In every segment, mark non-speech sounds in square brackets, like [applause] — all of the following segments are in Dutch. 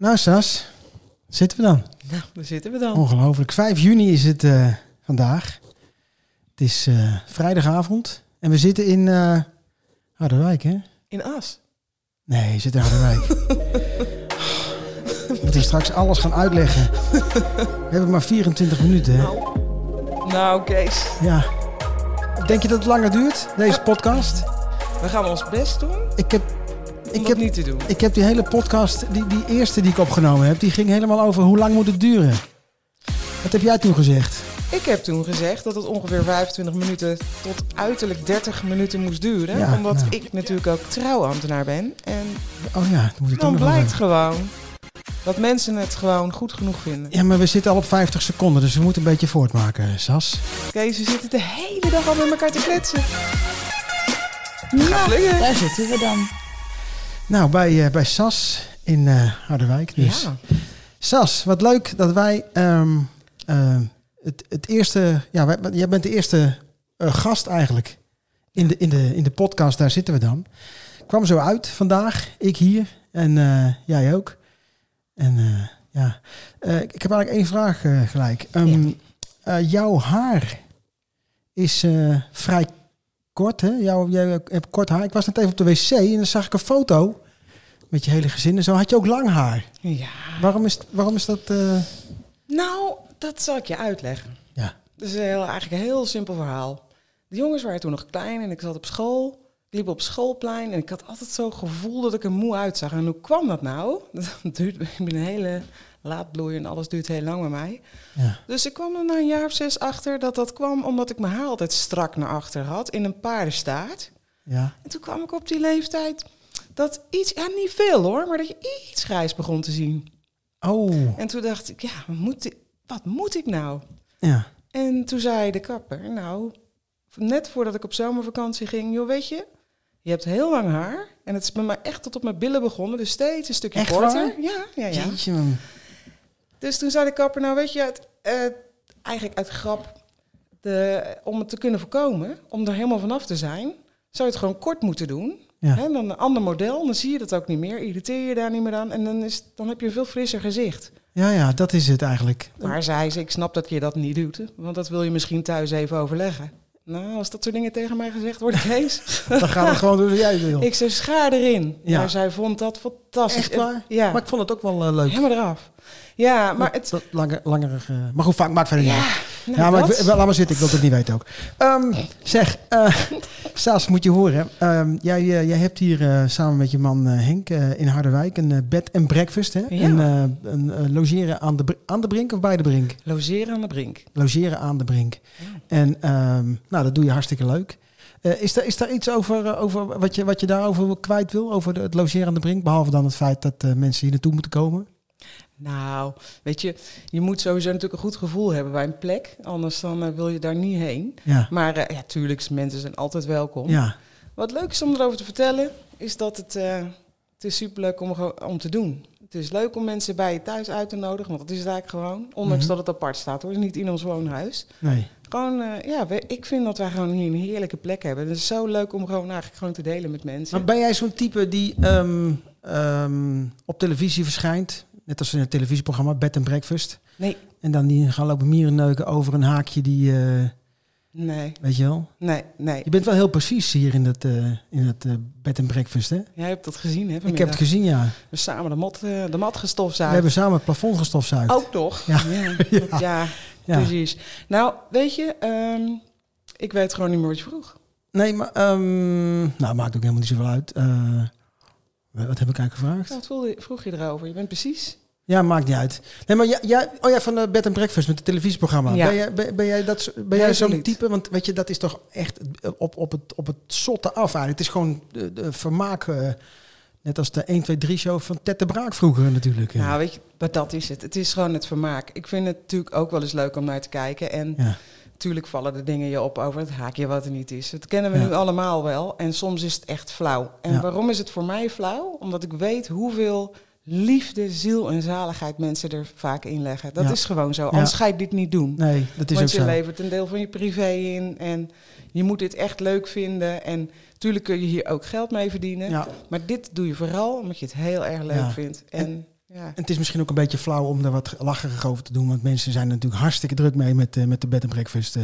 Nou, Sas, zitten we dan? Nou, daar zitten we dan. Ongelooflijk. 5 juni is het eh, vandaag. Het is eh, vrijdagavond en we zitten in eh Harderwijk, hè? In As. Nee, we zitten in Harderwijk. [laughs] we moeten straks alles gaan uitleggen. We hebben maar 24 minuten, hè? Nou, nou Kees, Ja. Denk je dat het langer duurt, deze podcast? we gaan ons best doen Ik heb, ik heb, niet te doen. ik heb die hele podcast, die, die eerste die ik opgenomen heb, die ging helemaal over hoe lang moet het duren. Wat heb jij toen gezegd? Ik heb toen gezegd dat het ongeveer 25 minuten tot uiterlijk 30 minuten moest duren. Ja, omdat nou. ik natuurlijk ook trouwambtenaar ben. En Oh ja, dan moet het dan blijkt gewoon dat mensen het gewoon goed genoeg vinden. Ja, maar we zitten al op 50 seconden, dus we moeten een beetje voortmaken, Sas. Kees, we zitten de hele dag al met elkaar te kletsen. Ja, lukken. daar zitten we dan. Nou, bij, eh, bij Sas in eh, Harderwijk dus. Ja. Sas, wat leuk dat wij ehm, ehm, het, het eerste... Ja, wij, jij bent de eerste eh, gast eigenlijk in de, in, de, in de podcast. Daar zitten we dan. Kwam zo uit vandaag, ik hier en eh, jij ook. En eh, ja, Eh, ik heb eigenlijk één vraag eh, gelijk. Ehm, eh, jouw haar is eh, vrij kort, hè? Jouw, jij hebt kort haar. Ik was net even op de wc en dan zag ik een foto met je hele gezin en zo. Had je ook lang haar? ja. Waarom is, waarom is dat... eh, Nou, dat zal ik je uitleggen. Ja. Het is heel, eigenlijk een heel simpel verhaal. De jongens waren toen nog klein en ik zat op school. Ik liep op schoolplein en ik had altijd zo'n gevoel dat ik er moe uitzag. En hoe kwam dat nou? [laughs] Dat duurt, ik ben een hele laatbloei en alles duurt heel lang bij mij. Ja. Dus ik kwam er na een jaar of zes achter dat dat kwam omdat ik mijn haar altijd strak naar achter had in een paardenstaart. Ja. En toen kwam ik op die leeftijd dat iets, ja niet veel hoor, maar dat je iets grijs begon te zien. Oh. En toen dacht ik, ja, wat moet ik, wat moet ik nou? Ja. En toen zei de kapper, nou, net voordat ik op zomervakantie ging, joh, weet je, je hebt heel lang haar. En het is bij mij echt tot op mijn billen begonnen, dus steeds een stukje Echt korter. waar? Ja, ja, ja. Jeetje. Dus toen zei de kapper, nou weet je, het, eh, eigenlijk uit grap, de, om het te kunnen voorkomen, om er helemaal vanaf te zijn, zou je het gewoon kort moeten doen. Ja. Hè, dan een ander model, dan zie je dat ook niet meer, irriteer je daar niet meer aan en dan, is, dan heb je een veel frisser gezicht. Ja, ja, dat is het eigenlijk. Maar zei ze, ik snap dat je dat niet doet, want dat wil je misschien thuis even overleggen. Nou, als dat soort dingen tegen mij gezegd worden, [laughs] Kees, Dan gaat het gewoon doen zoals jij wil. ik zei schaar erin. Ja. Maar zij vond dat fantastisch. Echt waar? Ja, Maar ik vond het ook wel eh, leuk. helemaal eraf. Ja, maar het... Dat langer, langer, eh, maar goed, vaak maakt verder niet Ja. Nou, ja, maar ik, laat maar zitten, ik wil het niet weten ook. Ehm, zeg, [laughs] Saas, moet je horen. Ehm, jij, eh, jij hebt hier eh, samen met je man Henk in Harderwijk een bed en breakfast. Hè? Ja. Een, een logeren aan de, aan de brink of bij de brink? Logeren aan de brink. Logeren aan de brink. En ehm, nou, dat doe je hartstikke leuk. Is, er, is daar iets over, over wat, je, wat je daarover kwijt wil? Over de, het logeren aan de brink? Behalve dan het feit dat mensen hier naartoe moeten komen? Nou, weet je, je moet sowieso natuurlijk een goed gevoel hebben bij een plek. Anders dan eh, wil je daar niet heen. Ja. Maar eh, ja, tuurlijk, mensen zijn altijd welkom. Ja. Wat leuk is om erover te vertellen, is dat het, eh, het is superleuk om, om te doen. Het is leuk om mensen bij je thuis uit te nodigen, want dat is het eigenlijk gewoon. Ondanks Mhm. dat het apart staat hoor, niet in ons woonhuis. Nee. Gewoon, ja, we- ik vind dat wij gewoon hier een heerlijke plek hebben. Het is zo leuk om gewoon eigenlijk gewoon te delen met mensen. Maar ben jij zo'n type die ehm, ehm, op televisie verschijnt? Net als in het televisieprogramma Bed and Breakfast. Nee, En dan die gaan lopen mierenneuken over een haakje die, eh, nee, weet je wel. nee, nee. Je bent wel heel precies hier in dat, eh, in dat eh, Bed and Breakfast, hè? Jij hebt dat gezien, hè? Ik vanmiddag? heb het gezien, ja. We samen de mat, de mat We gestofzuigd. hebben samen het plafond gestofzuigd. Ook toch? Ja. Ja, [laughs] Ja. ja, ja. precies. Nou, weet je, ehm, ik weet gewoon niet meer wat je vroeg. Nee, maar... ehm, nou, maakt ook helemaal niet zoveel uit. Wat heb ik eigenlijk gevraagd? Wat vroeg je erover? Je bent precies... Ja, maakt niet uit. Nee, maar jij, jij, oh ja, van de Bed and Breakfast met het televisieprogramma. Ja. Ben, jij, ben, ben jij, dat, ben jij zo'n type? Want weet je, dat is toch echt op, op, het, op het zotte af eigenlijk. Het is gewoon de, de vermaak, eh, net als de 1, 2, 3 show van Ted de Braak vroeger natuurlijk. Nou, weet je, maar dat is het. Het is gewoon het vermaak. Ik vind het natuurlijk ook wel eens leuk om naar te kijken. En ja. natuurlijk vallen de dingen je op over het haakje wat er niet is. Dat kennen we Ja. nu allemaal wel. En soms is het echt flauw. En Ja. waarom is het voor mij flauw? Omdat ik weet hoeveel liefde, ziel en zaligheid mensen er vaak in leggen. Dat Ja. is gewoon zo. Anders ga je dit niet doen. Nee, dat is Want ook je zo. levert een deel van je privé in. En je moet dit echt leuk vinden. En natuurlijk kun je hier ook geld mee verdienen. Ja. Maar dit doe je vooral omdat je het heel erg leuk vindt. En Ja. En het is misschien ook een beetje flauw om daar wat lacherig over te doen. Want mensen zijn er natuurlijk hartstikke druk mee met, eh, met de bed and breakfast. eh.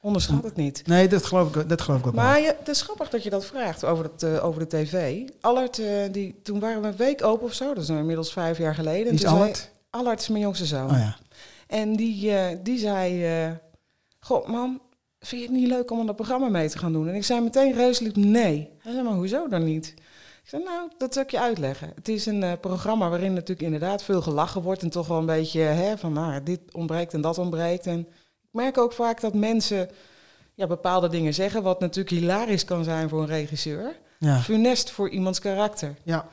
Onderschat het niet. Nee, dat geloof ik, dat geloof ik ook wel. Maar het is grappig dat je dat vraagt over, het, eh, over de tv. Allard, eh, die, toen waren we een week open of zo. Dat is nou inmiddels vijf jaar geleden. Wie is Toen zei-? Allard is mijn jongste zoon. Oh ja. En die, eh, die zei... Goh, mam, vind je het niet leuk om aan dat programma mee te gaan doen? En ik zei meteen reuselijk nee. Hij zei, maar hoezo dan niet? Ik zei, nou, dat zal ik je uitleggen. Het is een programma waarin natuurlijk inderdaad veel gelachen wordt... en toch wel een beetje hè, van, nou, dit ontbreekt en dat ontbreekt. En merk ook vaak dat mensen ja, bepaalde dingen zeggen... wat natuurlijk hilarisch kan zijn voor een regisseur. Ja. Funest voor iemands karakter. ja.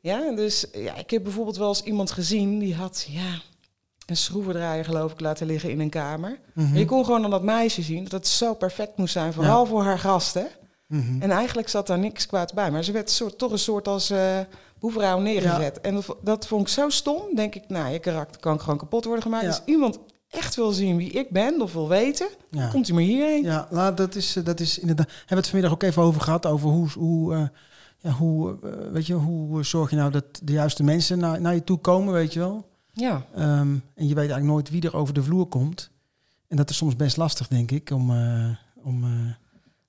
Ja, dus ja, ik heb bijvoorbeeld wel eens iemand gezien... die had, ja, een schroevendraaier geloof ik laten liggen in een kamer... Mhm. je kon gewoon aan dat meisje zien dat het zo perfect moest zijn, vooral voor haar gasten. Mhm. En eigenlijk zat daar niks kwaads bij, maar ze werd soort, toch een soort als eh boevenrouw neergezet. En dat, vo- dat vond ik zo stom, denk ik, nou, je karakter kan gewoon kapot worden gemaakt. Ja. Als iemand echt wil zien wie ik ben of wil weten, Ja. komt hij maar hierheen. Ja, nou, dat is, eh, dat is inderdaad. Hebben we het vanmiddag ook even over gehad over hoe, hoe, eh, ja, hoe, eh, weet je, hoe zorg je nou dat de juiste mensen naar, naar je toe komen, weet je wel? Ja. Ehm, en je weet eigenlijk nooit wie er over de vloer komt. En dat is soms best lastig, denk ik, om, om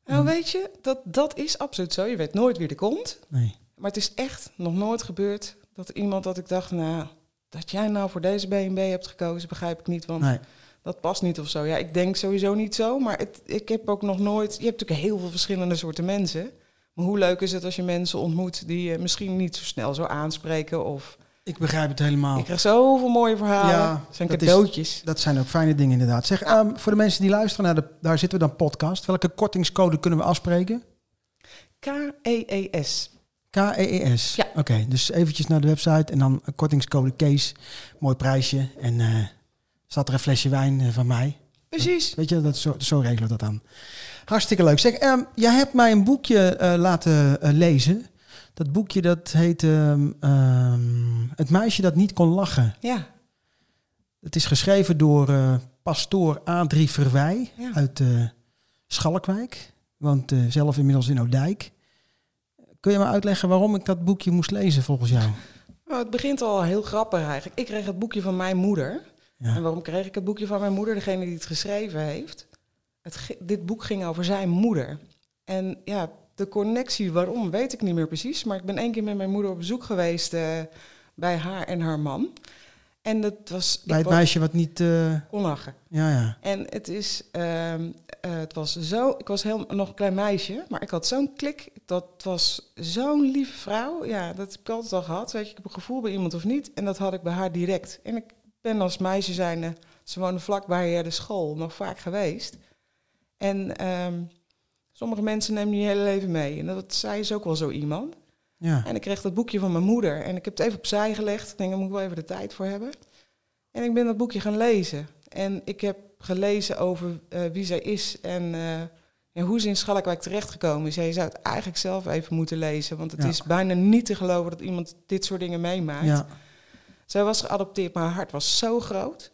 Nou, weet je, dat, dat is absoluut zo. Je weet nooit wie er komt. nee. Maar het is echt nog nooit gebeurd dat iemand dat ik dacht, nou, dat jij nou voor deze B&B hebt gekozen, begrijp ik niet. Want nee. dat past niet of zo. Ja, ik denk sowieso niet zo, maar het, ik heb ook nog nooit... Je hebt natuurlijk heel veel verschillende soorten mensen. Maar hoe leuk is het als je mensen ontmoet die je misschien niet zo snel zo aanspreken? Of Ik begrijp het helemaal. ik krijg zoveel mooie verhalen. Ja, dat zijn cadeautjes. Dat zijn ook fijne dingen inderdaad. Zeg, ehm, voor de mensen die luisteren naar de, daar zitten we dan podcast. Welke kortingscode kunnen we afspreken? K-E-E-S. K-E-E-S. Ja. Oké, dus eventjes naar de website en dan kortingscode Kees. Mooi prijsje. En eh staat er een flesje wijn eh, van mij. Precies. Weet je, dat, zo, zo regelen we dat dan. Hartstikke leuk. Zeg, ehm, jij hebt mij een boekje eh, laten lezen. Dat boekje dat heet ehm, ehm, Het meisje dat niet kon lachen. Ja. Het is geschreven door eh, pastoor Adrie Verwij Ja. uit Schalkwijk. Woont eh, zelf inmiddels in Oudijk. Kun je me uitleggen waarom ik dat boekje moest lezen volgens jou? Nou, het begint al heel grappig eigenlijk. Ik kreeg het boekje van mijn moeder. En waarom kreeg ik het boekje van mijn moeder? Degene die het geschreven heeft. Het, dit boek ging over zijn moeder. En ja, de connectie waarom weet ik niet meer precies. Maar ik ben één keer met mijn moeder op bezoek geweest eh, bij haar en haar man. En dat was... Bij het meisje wat niet... eh, kon lachen. ja, ja. En het is, ehm, eh, het was zo, ik was heel, nog een klein meisje, maar ik had zo'n klik. Dat was zo'n lieve vrouw. Ja, dat heb ik altijd al gehad. Weet je, ik heb een gevoel bij iemand of niet. En dat had ik bij haar direct. En ik ben als meisje zijnde, ze woonde vlakbij de school, nog vaak geweest. En ehm, sommige mensen nemen je hele leven mee. En dat, zij is ook wel zo iemand. Ja. En ik kreeg dat boekje van mijn moeder. En ik heb het even opzij gelegd. Ik denk, daar moet ik wel even de tijd voor hebben. En ik ben dat boekje gaan lezen. En ik heb gelezen over eh, wie zij is en, eh, en hoe ze in Schalkwijk terechtgekomen is. Ja, je zou het eigenlijk zelf even moeten lezen. Want het Ja. is bijna niet te geloven dat iemand dit soort dingen meemaakt. ja. Zij was geadopteerd, maar haar hart was zo groot.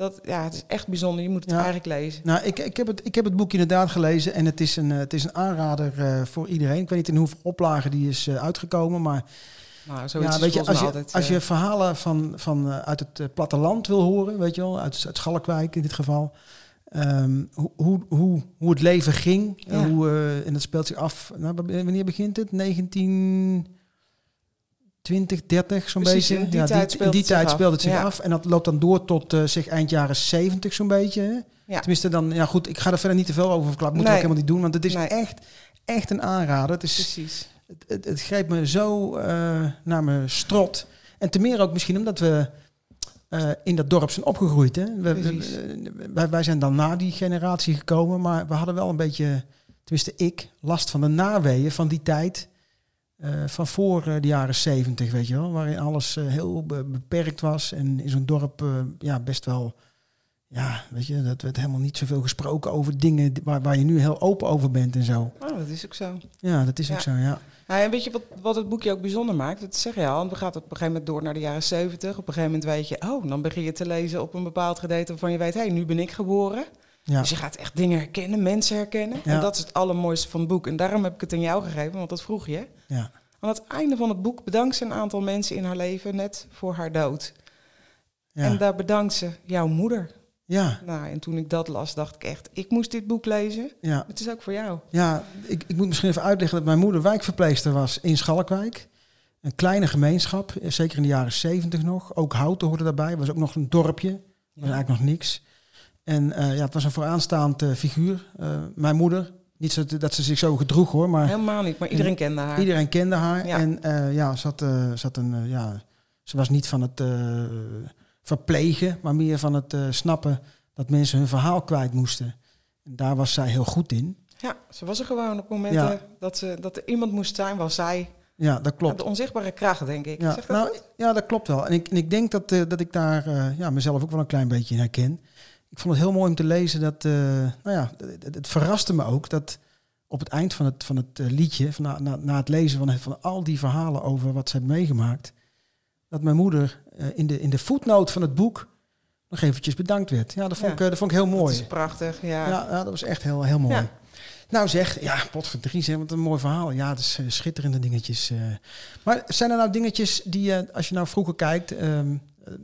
Dat, ja, het is echt bijzonder. Je moet het Ja. eigenlijk lezen. Nou, ik, ik, heb het, ik heb het boekje inderdaad gelezen en het is een, eh, het is een aanrader eh, voor iedereen. Ik weet niet in hoeveel oplagen die is eh, uitgekomen, maar Nou, ja, weet je, als je, altijd... als je verhalen van, van, uit het platteland wil horen, weet je wel, uit, uit Schalkwijk in dit geval, ehm, hoe, hoe, hoe, hoe het leven ging, Ja. hoe, en dat speelt zich af, nou, wanneer begint het? 19... 20, 30 zo'n beetje. in die tijd in die het zich tijd af. speelt het zich Ja. af. En dat loopt dan door tot eh zeg eind jaren 70 zo'n beetje. Ja. Tenminste dan, ja goed, ik ga er verder niet te veel over verklappen. Moet ik Nee. ook helemaal niet doen, want het is Nee. echt, echt een aanrader. Het, is, Precies. het, het, me zo eh, naar mijn strot. En te meer ook misschien omdat we eh, in dat dorp zijn opgegroeid. Hè? We, wij, wij zijn dan na die generatie gekomen, maar we hadden wel een beetje, tenminste ik, last van de naweeën van die tijd. Eh, van voor eh, de jaren zeventig, weet je wel. Waarin alles eh, heel be- beperkt was. En in zo'n dorp ja, best wel... Ja, weet je, dat werd helemaal niet zoveel gesproken over dingen waar, waar je nu heel open over bent en zo. Oh, dat is ook zo. Ja, dat is ook zo, ja. En weet je wat, wat het boekje ook bijzonder maakt? Dat zeg je al, want we gaan op een gegeven moment door naar de jaren 70. Op een gegeven moment weet je, oh, dan begin je te lezen op een bepaald gedeelte waarvan je weet, hé, hey, nu ben ik geboren. Ja. Dus je gaat echt dingen herkennen, mensen herkennen. Ja. En dat is het allermooiste van het boek. En daarom heb ik het aan jou gegeven, want dat vroeg je. ja. Aan het einde van het boek bedankt ze een aantal mensen in haar leven net voor haar dood. Ja. En daar bedankt ze jouw moeder. ja, Nou, en toen ik dat las, dacht ik echt, ik moest dit boek lezen. ja. Het is ook voor jou. Ja, ik, ik moet misschien even uitleggen dat mijn moeder wijkverpleegster was in Schalkwijk. Een kleine gemeenschap, zeker in de jaren zeventig nog. Ook Houten hoorde daarbij, was ook nog een dorpje. was eigenlijk nog niks. En eh, ja, het was een vooraanstaand eh, figuur. Eh, mijn moeder, niet zo dat ze zich zo gedroeg hoor, maar Helemaal niet, maar iedereen kende haar. iedereen kende haar. Ja. En ja, ze, had, had een, ja, ze was niet van het verplegen, maar meer van het snappen dat mensen hun verhaal kwijt moesten. En daar was zij heel goed in. Ja, ze was er gewoon op momenten Ja. dat, ze, dat er iemand moest zijn, was zij Ja, dat klopt. de onzichtbare kracht, denk ik. Ja, Zeg dat nou, goed? ja, dat klopt wel. En ik, en ik denk dat, dat ik daar ja, mezelf ook wel een klein beetje in herken. Ik vond het heel mooi om te lezen dat, eh, nou ja, het, het verraste me ook dat op het eind van het, van het eh, liedje, van na, na, na het lezen van, van al die verhalen over wat ze heeft meegemaakt, dat mijn moeder eh, in, de, in de voetnoot van het boek nog eventjes bedankt werd. Ja, dat vond, Ja. ik, dat vond ik heel Dat mooi. is prachtig, ja. Ja, ja, dat was echt heel, heel mooi. Ja. Nou zeg, ja, potverdrie zeg, wat een mooi verhaal. Ja, het is schitterende dingetjes. Maar zijn er nou dingetjes die, als je nou vroeger kijkt... ehm, eh,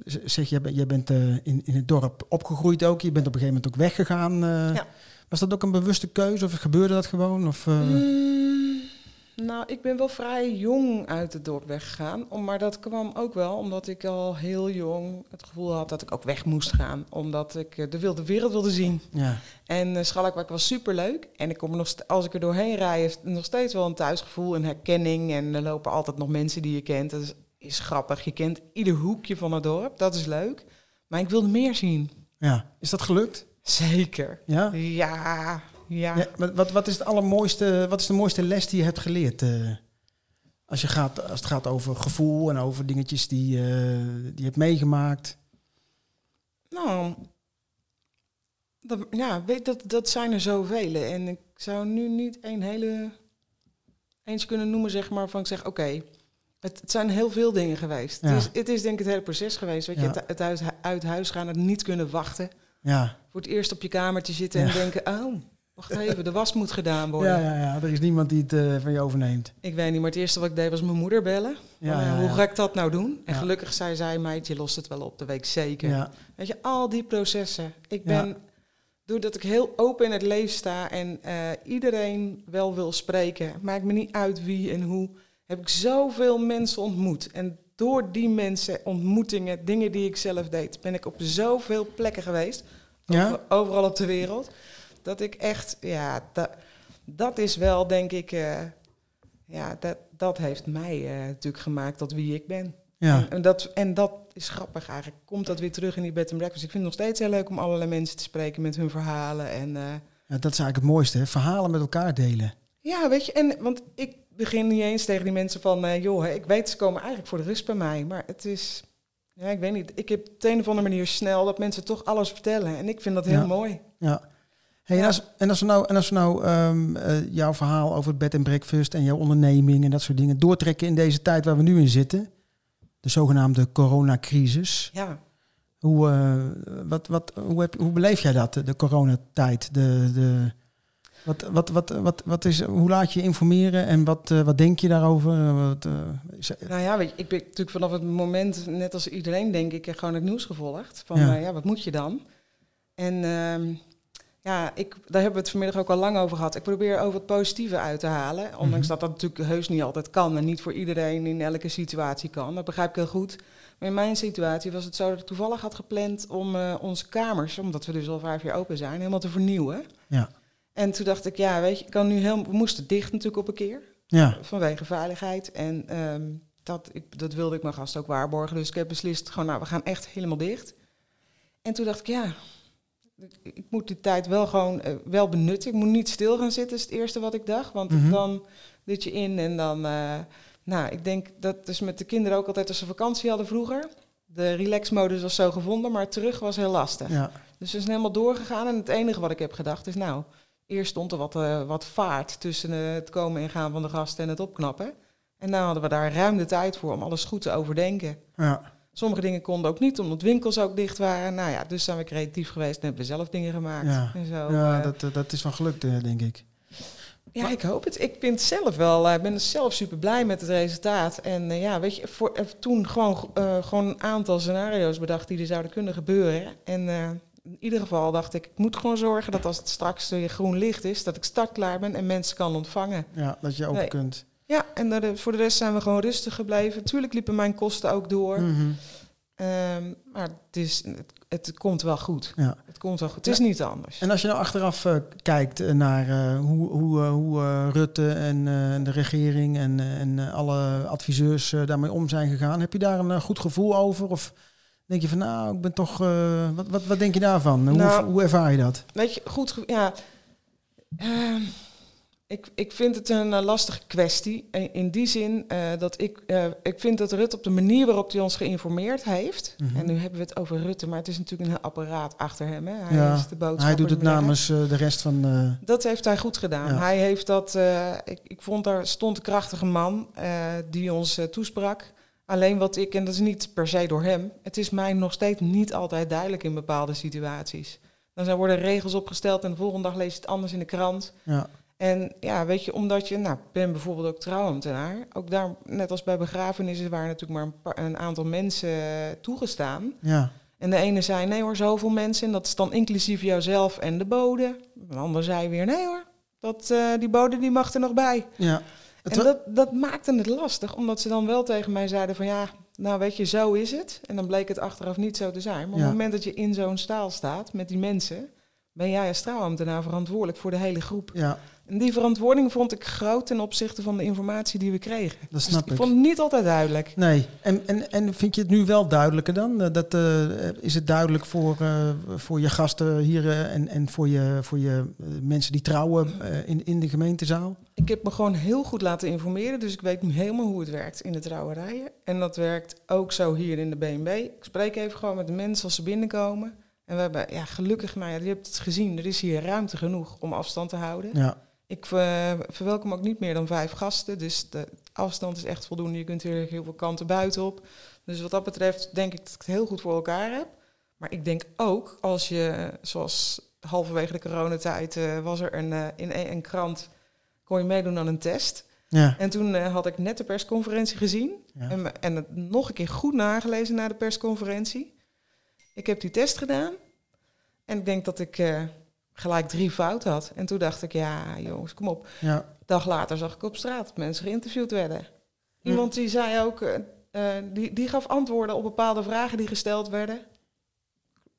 zeg, jij, bent- jij bent eh, in, in het dorp opgegroeid ook. Je bent op een gegeven moment ook weggegaan. eh. Ja. Was dat ook een bewuste keuze of gebeurde dat gewoon? Of, eh, Mm, nou, ik ben wel vrij jong uit het dorp weggegaan. Om, maar dat kwam ook wel omdat ik al heel jong het gevoel had dat ik ook weg moest gaan. Omdat ik eh, de wilde wereld wilde zien. ja. En uh, Schalkwijk was superleuk. En ik kom nog als ik er doorheen rijd, is nog steeds wel een thuisgevoel, een herkenning. En er lopen altijd nog mensen die je kent. Dat is, grappig. Je kent ieder hoekje van het dorp. Dat is leuk. Maar ik wilde meer zien. ja. Is dat gelukt? Zeker. Ja? Ja, ja. ja wat, wat, is het allermooiste, wat is de mooiste les die je hebt geleerd? eh, als, je gaat, als het gaat over gevoel en over dingetjes die, eh, die je hebt meegemaakt. Nou, dat, ja, weet dat, dat zijn er zoveel. En ik zou nu niet een hele eens kunnen noemen, zeg maar, van ik zeg, oké, het, het zijn heel veel dingen geweest. Ja. Het, is, het is denk ik het hele proces geweest. Weet je, het, het uit, uit huis gaan, het niet kunnen wachten. Ja. Voor het eerst op je kamertje zitten en denken, oh, wacht even, de was moet gedaan worden. Ja, ja, ja, er is niemand die het eh, van je overneemt. Ik weet niet, maar het eerste wat ik deed was mijn moeder bellen. Ja, hoe ga ik dat nou doen? En gelukkig zei zij, meid, je lost het wel op, de week zeker. Ja, Weet je, al die processen. Ik ben, doordat ik heel open in het leven sta en eh, iedereen wel wil spreken, maakt me niet uit wie en hoe, heb ik zoveel mensen ontmoet. En door die mensen, ontmoetingen, dingen die ik zelf deed, ben ik op zoveel plekken geweest, Ja? over- overal op de wereld, dat ik echt, ja, dat, dat is wel, denk ik, eh, ja, dat, dat heeft mij eh, natuurlijk gemaakt tot wie ik ben. ja. En, en dat, en dat is grappig eigenlijk. Komt dat weer terug in die bed and breakfast. Ik vind het nog steeds heel leuk om allerlei mensen te spreken met hun verhalen. En eh, Ja, dat is eigenlijk het mooiste, hè? verhalen met elkaar delen. ja, weet je, en, want ik begin niet eens tegen die mensen van, joh, ik weet ze komen eigenlijk voor de rust bij mij. Maar het is, ja, ik weet niet. Ik heb op de een of andere manier snel dat mensen toch alles vertellen. En ik vind dat heel Ja. mooi. Ja. Hey, en, als, en als we nou, en als we nou ehm, eh, jouw verhaal over het bed en breakfast en jouw onderneming en dat soort dingen doortrekken in deze tijd waar we nu in zitten, de zogenaamde coronacrisis. Ja. Hoe, eh, wat, wat, hoe, heb, hoe beleef jij dat, de coronatijd? De, de, wat, wat, wat, wat, wat is, hoe laat je je informeren en wat, eh, wat denk je daarover? Eh, Wat, eh, is- Nou ja, weet je, ik ben natuurlijk vanaf het moment, net als iedereen denk ik, gewoon het nieuws gevolgd. Van Ja. wat moet je dan? En ehm, ja, ik, daar hebben we het vanmiddag ook al lang over gehad. Ik probeer over het positieve uit te halen. Ondanks dat dat natuurlijk heus niet altijd kan en niet voor iedereen in elke situatie kan. Dat begrijp ik heel goed. Maar in mijn situatie was het zo dat ik toevallig had gepland om onze kamers, omdat we dus al vijf jaar open zijn, helemaal te vernieuwen. ja. En toen dacht ik, ja, weet je, ik kan nu heel, we moesten dicht natuurlijk op een keer Ja. vanwege veiligheid. En ehm, dat, ik, dat wilde ik mijn gast ook waarborgen. Dus ik heb beslist, gewoon, nou, we gaan echt helemaal dicht. En toen dacht ik, ja, ik, moet die tijd wel gewoon eh, wel benutten. Ik moet niet stil gaan zitten, is het eerste wat ik dacht. Want Mhm. dan dit je in en dan... eh, nou, ik denk dat dus met de kinderen ook altijd als ze vakantie hadden vroeger. De relaxmodus was zo gevonden, maar terug was heel lastig. Ja. Dus we zijn helemaal doorgegaan. En het enige wat ik heb gedacht is, nou, eerst stond er wat, eh, wat vaart tussen eh, het komen en gaan van de gasten en het opknappen. En nou hadden we daar ruim de tijd voor om alles goed te overdenken. ja. Sommige dingen konden ook niet, omdat winkels ook dicht waren. Nou ja, dus zijn we creatief geweest en hebben we zelf dingen gemaakt. Ja. En zo. ja eh, dat, dat is wel gelukt, denk ik. Ja, ik hoop het. Ik vind zelf wel, ik ben zelf super blij met het resultaat. En ja, weet je, voor, toen gewoon, gewoon een aantal scenario's bedacht die er zouden kunnen gebeuren. En in ieder geval dacht ik, ik moet gewoon zorgen dat als het straks weer groen licht is, dat ik startklaar ben en mensen kan ontvangen. Ja, dat je Nee. kunt. Ja, en de- voor de rest zijn we gewoon rustig gebleven. Tuurlijk liepen mijn kosten ook door. Mhm. Ehm, maar het, is, het, het komt wel goed. Ja. Het komt wel goed. Het is niet anders. En als je nou achteraf eh, kijkt eh, naar eh, hoe, hoe, eh, hoe eh, Rutte en eh, de regering en, eh, en eh, alle adviseurs eh, daarmee om zijn gegaan, heb je daar een eh, goed gevoel over? Of denk je van, nou, ik ben toch. eh, wat, wat, wat denk je daarvan? Hoe, Nou, hoe ervaar je dat? Weet je, goed, ja. Ehm, ik, ik vind het een eh, lastige kwestie. In, in die zin eh, dat ik, ik vind dat Rutte op de manier waarop hij ons geïnformeerd heeft. Mhm. En nu hebben we het over Rutte, maar het is natuurlijk een heel apparaat achter hem. Hè? Hij Ja, is de boodschapper. Hij doet het namens de rest van. Dat heeft hij goed gedaan. Ja. Hij heeft dat. ik, ik vond daar stond een krachtige man die ons toesprak. Alleen wat ik, en dat is niet per se door hem, het is mij nog steeds niet altijd duidelijk in bepaalde situaties. Dan zijn worden regels opgesteld en de volgende dag lees je het anders in de krant. ja. En ja, weet je, omdat je, nou, ben bijvoorbeeld ook trouwambtenaar. Ook daar, net als bij begrafenissen, waren natuurlijk maar een, paar- een aantal mensen eh, toegestaan. ja. En de ene zei, nee hoor, zoveel mensen. En dat is dan inclusief jouzelf en de bode. De ander zei weer, nee hoor, dat, eh, die bode die mag er nog bij. ja. En dat, dat maakte het lastig, omdat ze dan wel tegen mij zeiden van... ja, nou weet je, zo is het. En dan bleek het achteraf niet zo te zijn. Maar op Ja. het moment dat je in zo'n staal staat met die mensen... ben jij als trouwambtenaar verantwoordelijk voor de hele groep. ja, En die verantwoording vond ik groot ten opzichte van de informatie die we kregen. dat Dus snap ik ik. vond het niet altijd duidelijk. Nee, en, en, en vind je het nu wel duidelijker dan? Eh, Dat, eh, is het duidelijk voor, eh, voor je gasten hier en, en voor je, voor je mensen die trouwen in, in de gemeentezaal? Ik heb me gewoon heel goed laten informeren, dus ik weet nu helemaal hoe het werkt in de trouwerijen. En dat werkt ook zo hier in de BNB. Ik spreek even gewoon met de mensen als ze binnenkomen. En we hebben, ja, gelukkig, nou ja, je hebt het gezien, er is hier ruimte genoeg om afstand te houden. Ja, Ik eh, verwelkom ook niet meer dan vijf gasten, dus de afstand is echt voldoende. Je kunt hier heel veel kanten buiten op. Dus wat dat betreft denk ik dat ik het heel goed voor elkaar heb. Maar ik denk ook als je, zoals halverwege de coronatijd, eh, was er een, eh, in een, een krant, kon je meedoen aan een test. ja, En toen had ik net de persconferentie gezien ja. en, en het nog een keer goed nagelezen na de persconferentie. Ik heb die test gedaan en ik denk dat ik gelijk drie fouten had. En toen dacht ik, ja jongens, kom op. ja. Dag later zag ik op straat dat mensen geïnterviewd werden. Hm. Iemand die zei ook, eh, eh, die, die gaf antwoorden op bepaalde vragen die gesteld werden.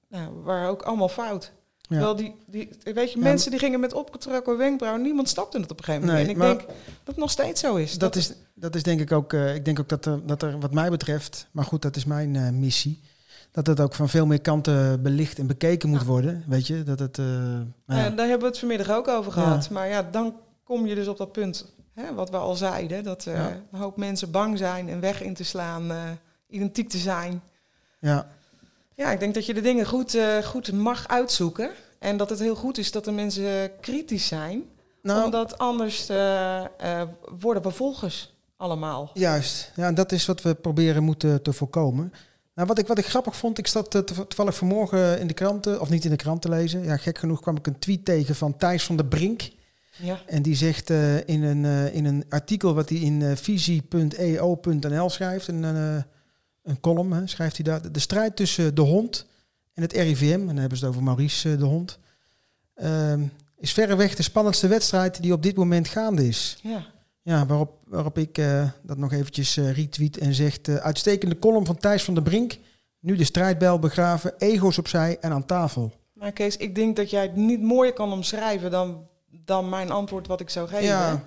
Nou, waren ook allemaal fout. Ja. Wel die, die, weet je, Ja, mensen die gingen met opgetrokken wenkbrauwen. Niemand stapte het op een gegeven moment. Nee, en ik denk dat het nog steeds zo is. Dat is, dat is denk ik ook, eh, ik denk ook dat er, dat er wat mij betreft, maar goed, dat is mijn missie, dat het ook van veel meer kanten belicht en bekeken moet worden. Weet je, dat het. eh, nou ja. Daar hebben we het vanmiddag ook over Ja. gehad. Maar ja, dan kom je dus op dat punt, hè, wat we al zeiden, dat eh, Ja. een hoop mensen bang zijn en weg in te slaan, eh, identiek te zijn. ja, Ja, ik denk dat je de dingen goed, goed mag uitzoeken. En dat het heel goed is dat de mensen kritisch zijn. nou, Omdat anders worden we volgers allemaal. Juist, ja, en dat is wat we proberen moeten te voorkomen. Nou, wat ik, wat ik grappig vond, ik zat eh, to- toevallig vanmorgen in de kranten, of niet in de krant te lezen. Ja, gek genoeg kwam ik een tweet tegen van Thijs van der Brink. Ja. En die zegt eh, in, een, eh, in een artikel wat hij in visie.eo.nl schrijft, een, een column, hè, schrijft hij daar, de strijd tussen de hond en het RIVM, en dan hebben ze het over Maurice de hond, ehm, is verreweg de spannendste wedstrijd die op dit moment gaande is. ja. Ja, waarop, waarop ik eh, dat nog eventjes eh, retweet en zegt... uitstekende column van Thijs van der Brink. Nu de strijdbel begraven, ego's opzij en aan tafel. Maar Kees, ik denk dat jij het niet mooier kan omschrijven dan, dan mijn antwoord wat ik zou geven. Ja.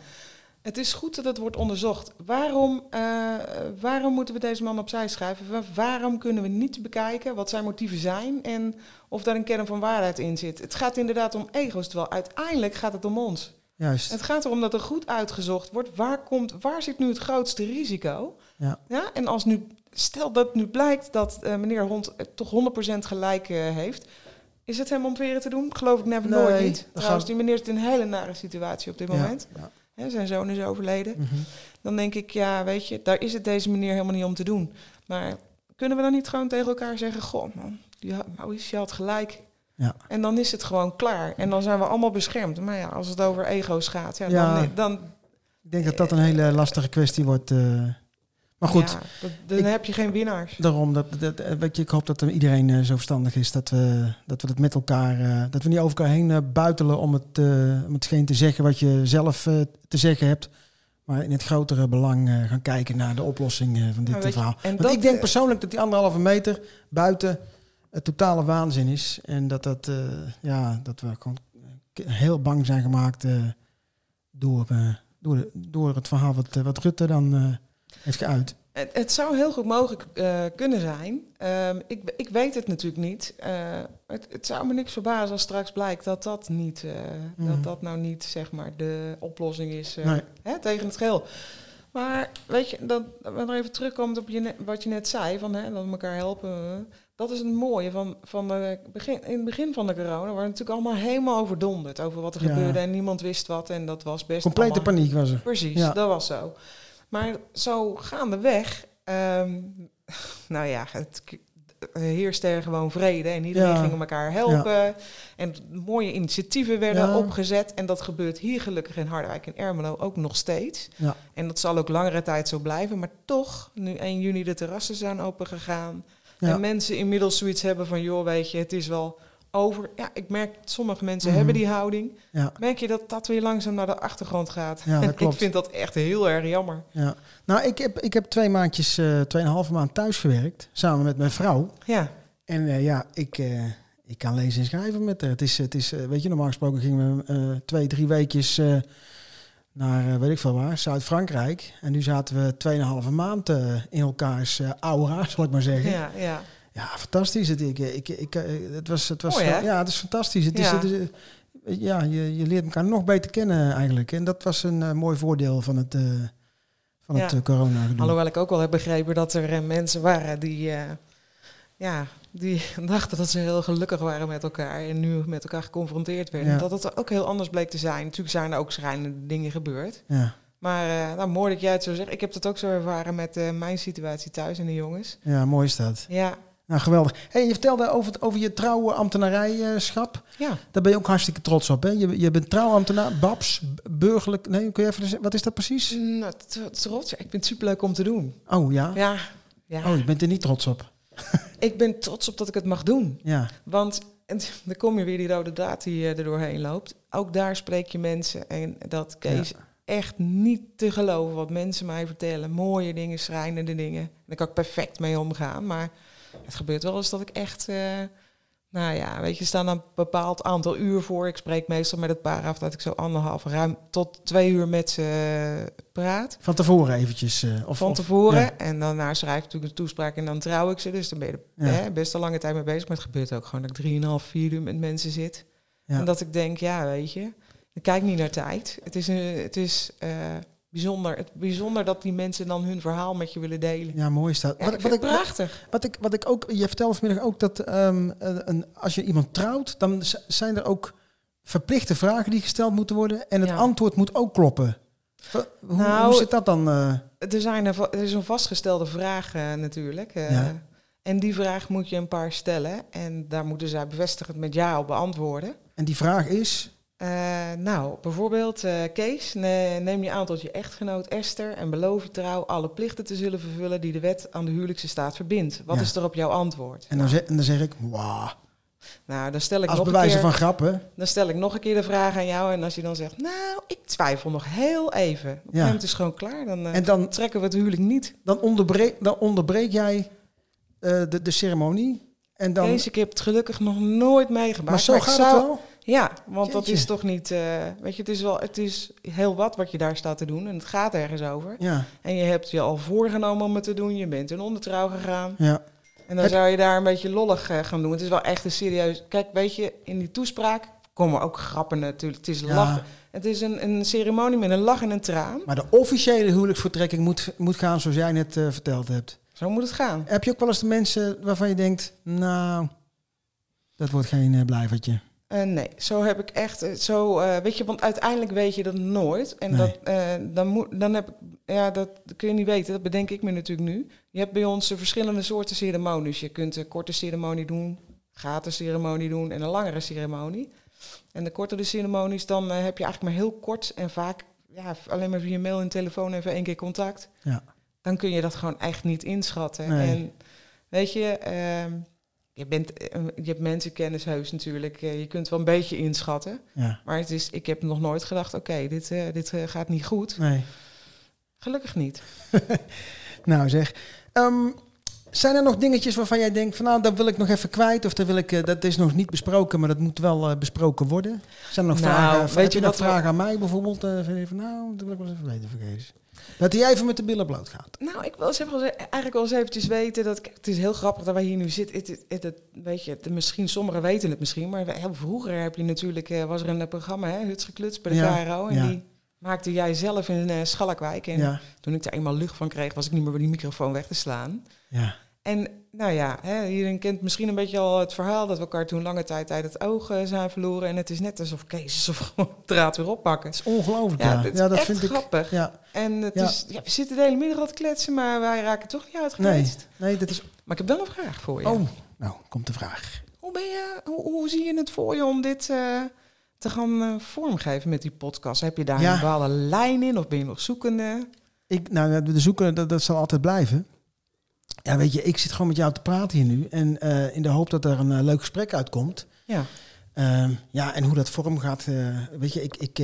Het is goed dat het wordt onderzocht. Waarom, eh, waarom moeten we deze man opzij schrijven? Wa- Waarom kunnen we niet bekijken wat zijn motieven zijn en of daar een kern van waarheid in zit? Het gaat inderdaad om ego's, terwijl uiteindelijk gaat het om ons. Juist. Het gaat erom dat er goed uitgezocht wordt waar, komt, waar zit nu het grootste risico. Ja. Ja, en als nu, stel dat nu blijkt dat eh, meneer Hond toch 100% gelijk eh, heeft, is het hem om veren te doen? Geloof ik never Nee, nooit niet. Trouwens, gaat- die meneer zit in een hele nare situatie op dit Ja, moment. ja. Hè, zijn zoon is overleden. Mhm. Dan denk ik, ja, weet je, daar is het deze meneer helemaal niet om te doen. Maar kunnen we dan niet gewoon tegen elkaar zeggen, goh man, die Maurice, je had gelijk. Ja. En dan is het gewoon klaar. En dan zijn we allemaal beschermd. Maar ja, als het over ego's gaat, ja, Ja. Dan, dan, Ik denk dat dat een hele lastige kwestie wordt. eh. maar goed, ja, dat- dan Ik- heb je geen winnaars. daarom, dat, dat, weet je, ik hoop dat er iedereen eh, zo verstandig is dat we, dat we het met elkaar, eh, dat we niet over elkaar heen eh, buitelen om het, om hetgeen te zeggen wat je zelf te zeggen hebt. Maar in het grotere belang gaan kijken naar de oplossing van dit je, verhaal. en Want ik denk persoonlijk dat die anderhalve meter buiten het totale waanzin is. En dat, dat, eh, ja, dat we gewoon heel bang zijn gemaakt eh, door, eh, door, de- door het verhaal wat, wat Rutte dan heeft geuit. Het, het zou heel goed mogelijk kunnen zijn. Ehm, ik, ik weet het natuurlijk niet. Het, het zou me niks verbazen als straks blijkt dat dat niet, Mhm. dat dat nou niet zeg maar de oplossing is Nee. hè, tegen het geheel. Maar weet je, dat, dat we nog even terugkomen op je, wat je net zei, van hè, dat we elkaar helpen. Dat is het mooie van, van de begin, in het begin van de corona. waren we natuurlijk allemaal helemaal overdonderd over wat er Ja. gebeurde. En niemand wist wat. En dat was best Complete allemaal- paniek was er. Precies, Ja. dat was zo. Maar zo gaandeweg, ehm [laughs] nou ja, het heerste er gewoon vrede en iedereen Ja. ging elkaar helpen. En mooie initiatieven werden opgezet. En dat gebeurt hier gelukkig in Harderwijk en Ermelo ook nog steeds. Ja. En dat zal ook langere tijd zo blijven. Maar toch, nu 1 juni de terrassen zijn opengegaan. Ja. En mensen inmiddels zoiets hebben van, joh, weet je, het is wel over. Ja, ik merk, sommige mensen Mhm. hebben die houding. Ja, Merk je dat dat weer langzaam naar de achtergrond gaat? Ja, dat [laughs] ik klopt. vind dat echt heel erg jammer. ja. Nou, ik heb, ik heb twee maandjes, eh tweeënhalve maand thuis gewerkt. Samen met mijn vrouw. Ja, En eh, ja, ik, eh, ik kan lezen en schrijven met haar. Het is, het is weet je, normaal gesproken gingen we twee, drie weekjes naar, eh, weet ik veel waar, Zuid-Frankrijk. En nu zaten we tweeënhalve maand eh, in elkaars eh aura, [laughs] zal ik maar zeggen. Ja, ja, ja. fantastisch. Het, ik, ik, ik, het was, het was, Mooi, ja, het is fantastisch. Het is, Ja. het is, ja, je, je leert elkaar nog beter kennen eigenlijk. En dat was een mooi voordeel van het, van het corona gedoe. Alhoewel ik ook wel heb begrepen dat er mensen waren die, ja, die [laughs] dachten dat ze heel gelukkig waren met elkaar. En nu met elkaar geconfronteerd werden. Ja. Dat het ook heel anders bleek te zijn. Natuurlijk zijn er ook schrijnende dingen gebeurd. Ja, Maar eh, nou, mooi dat jij het zo zegt. Ik heb dat ook zo ervaren met eh, mijn situatie thuis en de jongens. ja, mooi is dat. Ja, Nou, geweldig. Hey, je vertelde over, het, over je trouwe ambtenarijschap. ja. Daar ben je ook hartstikke trots op, hè? Je, je bent trouwambtenaar, Babs, burgerlijk... Nee, kun je even... zeggen- Wat is dat precies? Nou, trots. Ik vind het superleuk om te doen. Oh, ja? Ja, ja. Oh, je bent er niet trots op. [laughs] ik ben trots op dat ik het mag doen. Ja, Want en dan kom je weer die rode draad die eh, er doorheen loopt. Ook daar spreek je mensen. En dat Kees echt niet te geloven wat mensen mij vertellen. Mooie dingen, schrijnende dingen. Daar kan ik perfect mee omgaan. Maar het gebeurt wel eens dat ik echt... eh, nou ja, weet je, staan een bepaald aantal uur voor. Ik spreek meestal met het paar af dat ik zo anderhalf, ruim tot twee uur met ze eh, praat. van tevoren eventjes. eh, of, Van of- tevoren. ja. En daarna schrijf ik natuurlijk een toespraak en dan trouw ik ze. Dus dan ben je er Ja. hè, best een lange tijd mee bezig. Maar het gebeurt ook gewoon dat ik drieënhalf, vier uur met mensen zit. Ja. En dat ik denk, ja, weet je, ik kijk niet naar tijd. Het is, een, het is eh, bijzonder. Het bijzonder dat die mensen dan hun verhaal met je willen delen. Ja, mooi. Ja, wat, ik wat, ik, prachtig. wat, ik, wat ik ook... Je vertelde vanmiddag ook dat ehm, een, een- als je iemand trouwt... dan zijn er ook verplichte vragen die gesteld moeten worden... en het Ja. antwoord moet ook kloppen. Hoe, Nou, hoe zit dat dan? eh? Er, zijn er, er is een vastgestelde vraag eh, natuurlijk. eh, Ja. En die vraag moet je een paar stellen. En daar moeten zij bevestigend met ja op beantwoorden. En die vraag is... Eh, nou, bijvoorbeeld eh, Kees, ne- neem je aan tot je echtgenoot Esther en beloof je trouw alle plichten te zullen vervullen die de wet aan de huwelijkse staat verbindt. Wat Ja. is er op jouw antwoord? En dan, zeg, en dan zeg ik... Wauw. Nou, dan stel ik Als nog een bewijzen keer, van grappen. dan stel ik nog een keer de vraag aan jou en als je dan zegt, nou, ik twijfel nog heel even. Op een gegeven moment is gewoon klaar, dan eh, En dan, trekken we het huwelijk niet. dan, onderbreek, dan onderbreek jij de, de ceremonie. En dan, Kees, ik heb het gelukkig nog nooit meegemaakt. maar zo gaat zou- het wel? Ja, want dat is toch niet, eh, weet je, het is wel, het is heel wat wat je daar staat te doen en het gaat ergens over. Ja, En je hebt je al voorgenomen om het te doen. Je bent in ondertrouw gegaan. ja. En dan Heb- zou je daar een beetje lollig eh, gaan doen. Het is wel echt een serieus... Kijk, weet je, in die toespraak komen ook grappen natuurlijk. Het is Ja. lachen. Het is een, een ceremonie met een lach en een traan. Maar de officiële huwelijksvertrekking moet, moet gaan zoals jij net eh, verteld hebt. Zo moet het gaan. Heb je ook wel eens de mensen waarvan je denkt... Nou, dat wordt geen blijvertje. Eh, nee, zo heb ik echt... eh, Zo, eh, weet je, want uiteindelijk weet je dat nooit. En Nee. dat, dan, moet, dan heb ik... Ja, dat kun je niet weten. Dat bedenk ik me natuurlijk nu. Je hebt bij ons verschillende soorten ceremonies. Je kunt een korte ceremonie doen. gratis ceremonie doen en een langere ceremonie. En de kortere ceremonies, dan heb je eigenlijk maar heel kort en vaak ja, alleen maar via mail en telefoon even één keer contact. Ja. Dan kun je dat gewoon echt niet inschatten. Nee. En weet je, ehm, je, bent, eh, je hebt mensenkennis heus natuurlijk. eh, je kunt wel een beetje inschatten. Ja. Maar het is, ik heb nog nooit gedacht, oké, dit, eh, dit gaat niet goed. Nee. Gelukkig niet. [laughs] Nou zeg. Ehm, zijn er nog dingetjes waarvan jij denkt van nou, dat wil ik nog even kwijt of dat, wil ik, dat is nog niet besproken, maar dat moet wel besproken worden? Zijn er nog Nou, vragen? weet je nog wel- vragen aan mij bijvoorbeeld? van, nou, dat wil ik wel eens even weten. Dat hij even met de billen bloot gaat. Nou, ik wil eens even, eigenlijk wel eens eventjes weten dat het is heel grappig dat wij hier nu zitten. Het, het, het, het- weet je, misschien sommigen weten het misschien, maar heel vroeger heb je natuurlijk eh, was er een eh, programma, hè, Huts gekluts bij de KRO, en die maakte jij zelf in eh, Schalkwijk. En Ja, toen ik daar eenmaal lucht van kreeg, was ik niet meer bij die microfoon weg te slaan. ja. En nou ja, hè, iedereen kent misschien een beetje al het verhaal dat we elkaar toen lange tijd uit het oog eh, zijn verloren. En het is net alsof Kees of draad weer oppakken. Het is ongelooflijk, Ja, ja. Ja, dat echt vind ik. grappig. Ja, En het Ja. is, ja, we zitten de hele middag al te kletsen, maar wij raken toch niet nee, uitgekletst. nee, dat is. Maar ik heb wel een vraag voor je. Oh, nou, komt de vraag. Hoe, ben je hoe, hoe zie je het voor je om dit eh, te gaan eh, vormgeven met die podcast? Heb je daar een bepaalde lijn in of ben je nog zoekende? Ik, nou, de zoeken, dat, dat zal altijd blijven. Ja, weet je, ik zit gewoon met jou te praten hier nu. En eh, in de hoop dat er een eh, leuk gesprek uitkomt. Ja. Ehm, ja, en hoe dat vorm gaat. eh, weet je, ik, ik,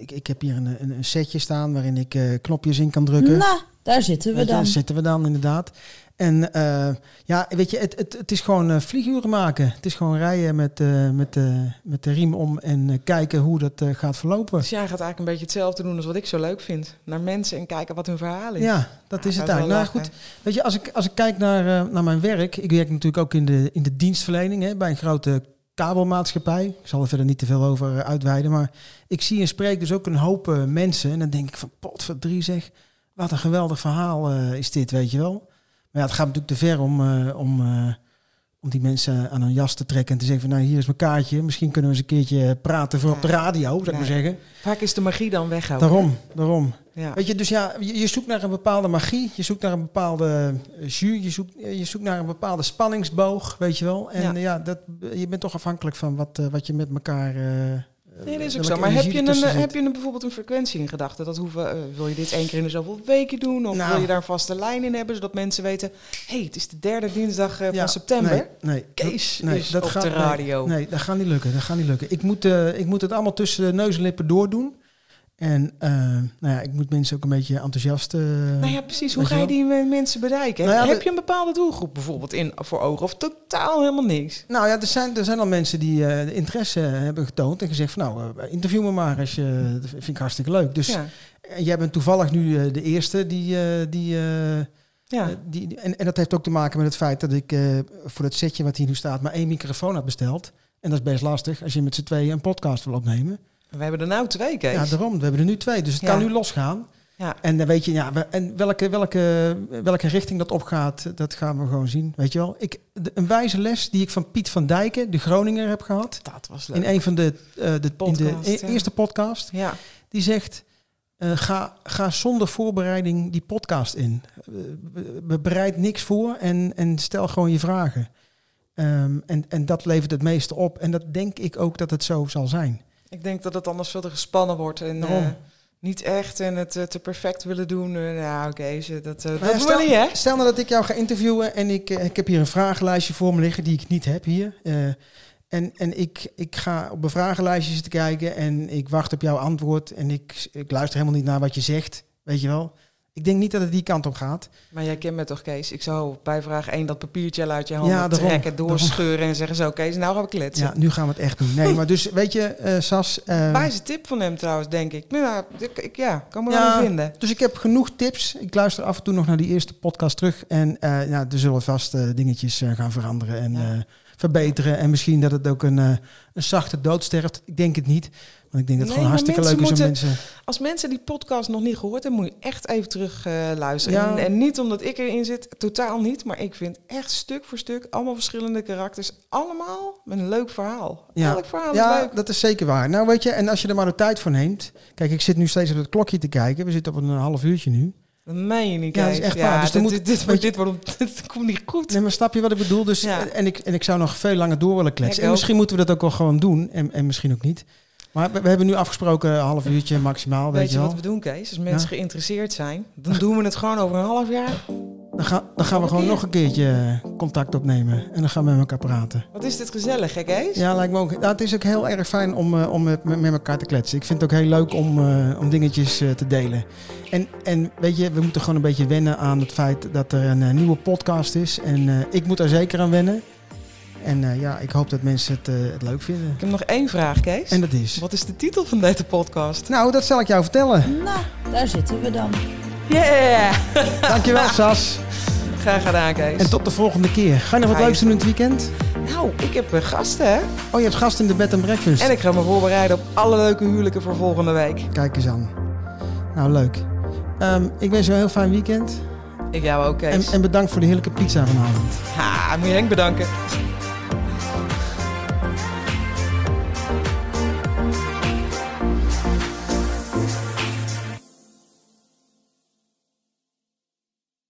ik, ik heb hier een, een, setje staan waarin ik knopjes in kan drukken. Nou, daar zitten we je, dan. Daar zitten we dan, inderdaad. En eh, ja, weet je, het, het, het is gewoon eh, vlieguren maken. Het is gewoon rijden met, eh, met, eh, met de riem om en eh, kijken hoe dat eh, gaat verlopen. Dus jij gaat eigenlijk een beetje hetzelfde doen als wat ik zo leuk vind. Naar mensen en kijken wat hun verhaal is. Ja, dat Ja, is het eigenlijk. Nou goed, weet je, als ik, als ik kijk naar, eh, naar mijn werk. Ik werk natuurlijk ook in de, in de dienstverlening hè, bij een grote kabelmaatschappij. Ik zal er verder niet te veel over eh, uitweiden. Maar ik zie en spreek dus ook een hoop eh, mensen. En dan denk ik van, pot voor drie zeg. Wat een geweldig verhaal eh, is dit, weet je wel. Maar ja, het gaat natuurlijk te ver om, eh, om, eh, om die mensen aan hun jas te trekken. En te zeggen van, nou hier is mijn kaartje. Misschien kunnen we eens een keertje praten voor op de radio, zou ik maar zeggen. Vaak is de magie dan weg. Daarom, daarom. Ja. Weet je, dus ja, je, je zoekt naar een bepaalde magie, je zoekt naar een bepaalde jus, je zoekt, je zoekt naar een bepaalde spanningsboog, weet je wel. En Ja. dat, je bent toch afhankelijk van wat, wat je met elkaar. Eh, Nee, dat is ook zo. Maar heb je, een, eh, heb je een, bijvoorbeeld een frequentie in gedachten? Dat hoeven, eh, wil je dit één keer in de zoveel weken doen? Of Nou. wil je daar een vaste lijn in hebben, zodat mensen weten... hé, hey, het is de derde dinsdag Ja, van september. Nee, nee, Kees nee, is op de nee, radio. Nee, dat gaat niet lukken. Dat gaat niet lukken. Ik moet, eh, ik moet het allemaal tussen de neus en lippen doordoen. En eh, nou ja, ik moet mensen ook een beetje enthousiast. eh, Nou ja, precies. Hoe ga je die mensen bereiken? Nou ja, heb je een bepaalde doelgroep bijvoorbeeld in voor ogen? Of totaal helemaal niks? Nou ja, er zijn, er zijn al mensen die eh, interesse hebben getoond en gezegd van nou, interview me maar als je, dat vind ik hartstikke leuk. Dus ja. Jij bent toevallig nu de eerste die. die, Ja. die en, en dat heeft ook te maken met het feit dat ik voor het setje wat hier nu staat, maar één microfoon had besteld. En dat is best lastig als je met z'n tweeën een podcast wil opnemen. We hebben er nou twee, Kees. Ja, daarom. We hebben er nu twee. Dus het Ja. kan nu losgaan. Ja. En dan weet je, ja, en welke, welke, welke richting dat opgaat, dat gaan we gewoon zien. Weet je wel. Ik, de- een wijze les die ik van Piet van Dijken, de Groninger, heb gehad. Dat was leuk. In een van de, eh, de, in de e- eerste podcast. Ja. Die zegt, eh, ga, ga zonder voorbereiding die podcast in. Be- be- bereid niks voor en, en stel gewoon je vragen. Ehm, en, en dat levert het meeste op. En dat denk ik ook dat het zo zal zijn. Ik denk dat het anders veel te gespannen wordt. En eh, niet echt en het eh, te perfect willen doen. Eh, ja, oké. ze dat uh, Maar dat we niet, hè? Stel nou dat ik jou ga interviewen en ik, eh, ik heb hier een vragenlijstje voor me liggen die ik niet heb hier. Eh, en en ik, ik ga op een vragenlijstje zitten kijken en ik wacht op jouw antwoord en ik, ik luister helemaal niet naar wat je zegt, weet je wel. Ik denk niet dat het die kant op gaat. Maar jij kent me toch, Kees? Ik zou bij vraag 1 dat papiertje uit je handen Ja, daarom. trekken, doorscheuren en zeggen zo, Kees, nou gaan we kletsen. Ja, nu gaan we het echt doen. Nee, [laughs] maar dus weet je, eh, Sas. eh, Wijze tip van hem trouwens, denk ik. Ja, ik, ik- ja kan me Ja. wel vinden. dus ik heb genoeg tips. Ik luister af en toe nog naar die eerste podcast terug. En eh, ja, er zullen vast dingetjes gaan veranderen en Ja. Verbeteren. En misschien dat het ook een, eh, een zachte dood sterft. Ik denk het niet. Want ik denk dat het Nee, gewoon hartstikke leuk is om mensen. Als mensen die podcast nog niet gehoord hebben, moet je echt even terug eh, luisteren. Ja. En, en niet omdat ik erin zit, totaal niet. Maar ik vind echt stuk voor stuk allemaal verschillende karakters. Allemaal met een leuk verhaal. Ja. Elk verhaal is Ja, leuk. dat is zeker waar. Nou weet je, en als je er maar de tijd voor neemt... Kijk, ik zit nu steeds op het klokje te kijken. We zitten op een half uurtje nu. Dat meen je niet, Ja, dat Kees. is echt waar. Dus dit, moet- dit, dit, weet je- dit, wordt, [laughs] dit komt niet goed. Nee, maar snap je wat ik bedoel? Dus, Ja. en, ik, en ik zou nog veel langer door willen kletsen. En misschien moeten we dat ook wel gewoon doen. En, en misschien ook niet. Maar we, we hebben nu afgesproken een half uurtje maximaal. Weet, Weet je wel. wat we doen, Kees? Als mensen Ja. geïnteresseerd zijn, dan doen we het gewoon over een half jaar. Dan, ga, dan gaan we gewoon nog een keertje eh, contact opnemen. En dan gaan we met elkaar praten. Wat is dit gezellig, hè, Kees? Ja, lijkt me ook. Nou, het is ook heel erg fijn om, eh, om met, met elkaar te kletsen. Ik vind het ook heel leuk om, eh, om dingetjes te delen. En, en weet je, we moeten gewoon een beetje wennen aan het feit dat er een nieuwe podcast is. En ik moet er zeker aan wennen. En eh, ja, ik hoop dat mensen het, eh, het leuk vinden. Ik heb nog één vraag, Kees. En dat is. Wat is de titel van deze podcast? Nou, dat zal ik jou vertellen. Nou, daar zitten we dan. Yeah! [laughs] [laughs] Dankjewel, Sas. Graag gedaan, Kees. En tot de volgende keer. Ga je nog wat leuks doen in het weekend? Nou, ik heb eh, gasten, hè? Oh, je hebt gasten in de bed en breakfast. En ik ga me voorbereiden op alle leuke huwelijken voor volgende week. Kijk eens aan. Nou, leuk. Ehm, ik wens je een heel fijn weekend. Ik jou ook, En, Kees. en bedankt voor de heerlijke pizza vanavond. Ha, moet je Henk bedanken.